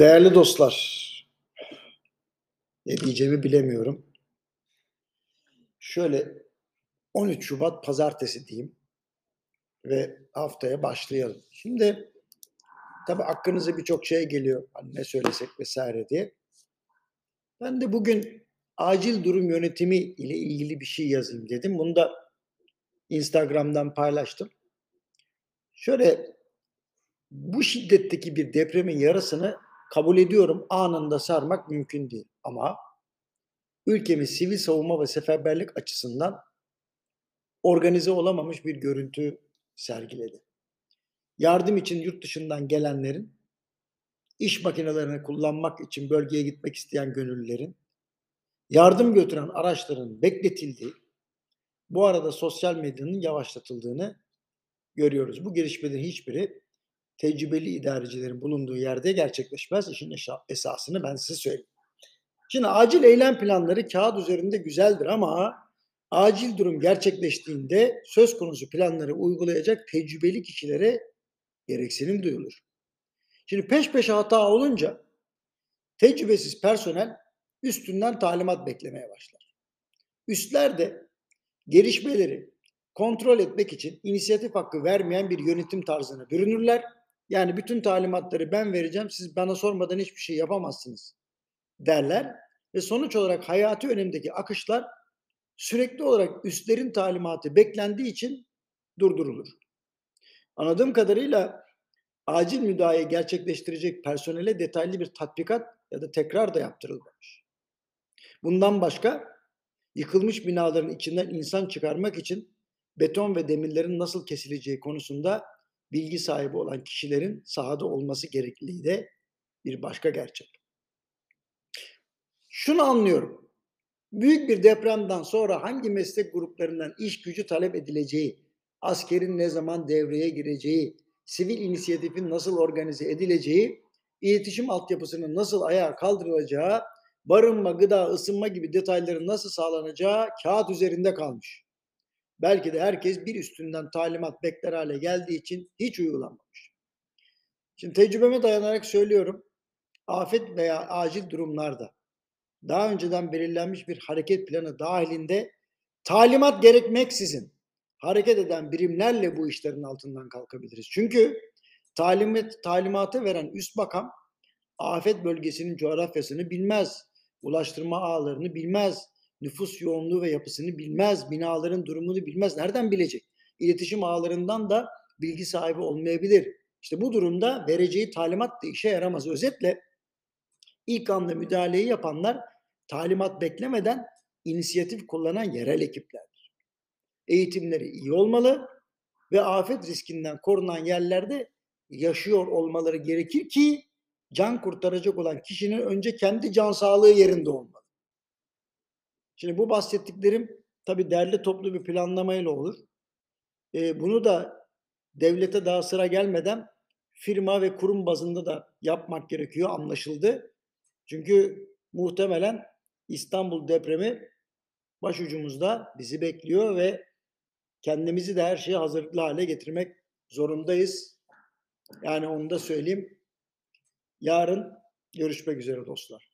Değerli dostlar, ne diyeceğimi bilemiyorum. Şöyle 13 Şubat pazartesi diyeyim ve haftaya başlayalım. Şimdi tabii aklınıza birçok şey geliyor. Hani ne söylesek vesaire diye. Ben de bugün acil durum yönetimi ile ilgili bir şey yazayım dedim. Bunu da Instagram'dan paylaştım. Şöyle bu şiddetteki bir depremin yarısını kabul ediyorum anında sarmak mümkün değil. Ama ülkemiz sivil savunma ve seferberlik açısından organize olamamış bir görüntü sergiledi. Yardım için yurt dışından gelenlerin, iş makinelerini kullanmak için bölgeye gitmek isteyen gönüllülerin, yardım götüren araçların bekletildiği, bu arada sosyal medyanın yavaşlatıldığını görüyoruz. Bu gelişmelerin hiçbiri tecrübeli idarecilerin bulunduğu yerde gerçekleşmez. İşin esasını ben size söyleyeyim. Şimdi acil eylem planları kağıt üzerinde güzeldir ama acil durum gerçekleştiğinde söz konusu planları uygulayacak tecrübeli kişilere gereksinim duyulur. Şimdi peş peşe hata olunca tecrübesiz personel üstünden talimat beklemeye başlar. Üstler de gelişmeleri kontrol etmek için inisiyatif hakkı vermeyen bir yönetim tarzına bürünürler yani bütün talimatları ben vereceğim. Siz bana sormadan hiçbir şey yapamazsınız derler. Ve sonuç olarak hayati önemdeki akışlar sürekli olarak üstlerin talimatı beklendiği için durdurulur. Anladığım kadarıyla acil müdahale gerçekleştirecek personele detaylı bir tatbikat ya da tekrar da yaptırılmamış. Bundan başka yıkılmış binaların içinden insan çıkarmak için beton ve demirlerin nasıl kesileceği konusunda bilgi sahibi olan kişilerin sahada olması gerekliliği de bir başka gerçek. Şunu anlıyorum. Büyük bir depremden sonra hangi meslek gruplarından iş gücü talep edileceği, askerin ne zaman devreye gireceği, sivil inisiyatifin nasıl organize edileceği, iletişim altyapısının nasıl ayağa kaldırılacağı, barınma, gıda, ısınma gibi detayların nasıl sağlanacağı kağıt üzerinde kalmış. Belki de herkes bir üstünden talimat bekler hale geldiği için hiç uygulanmamış. Şimdi tecrübeme dayanarak söylüyorum. Afet veya acil durumlarda daha önceden belirlenmiş bir hareket planı dahilinde talimat gerekmeksizin hareket eden birimlerle bu işlerin altından kalkabiliriz. Çünkü talimat, talimatı veren üst makam afet bölgesinin coğrafyasını bilmez, ulaştırma ağlarını bilmez, nüfus yoğunluğu ve yapısını bilmez, binaların durumunu bilmez. Nereden bilecek? İletişim ağlarından da bilgi sahibi olmayabilir. İşte bu durumda vereceği talimat da işe yaramaz. Özetle ilk anda müdahaleyi yapanlar talimat beklemeden inisiyatif kullanan yerel ekiplerdir. Eğitimleri iyi olmalı ve afet riskinden korunan yerlerde yaşıyor olmaları gerekir ki can kurtaracak olan kişinin önce kendi can sağlığı yerinde olmalı. Şimdi bu bahsettiklerim tabii derli toplu bir planlamayla olur. E, bunu da devlete daha sıra gelmeden firma ve kurum bazında da yapmak gerekiyor anlaşıldı. Çünkü muhtemelen İstanbul depremi başucumuzda bizi bekliyor ve kendimizi de her şeye hazırlıklı hale getirmek zorundayız. Yani onu da söyleyeyim. Yarın görüşmek üzere dostlar.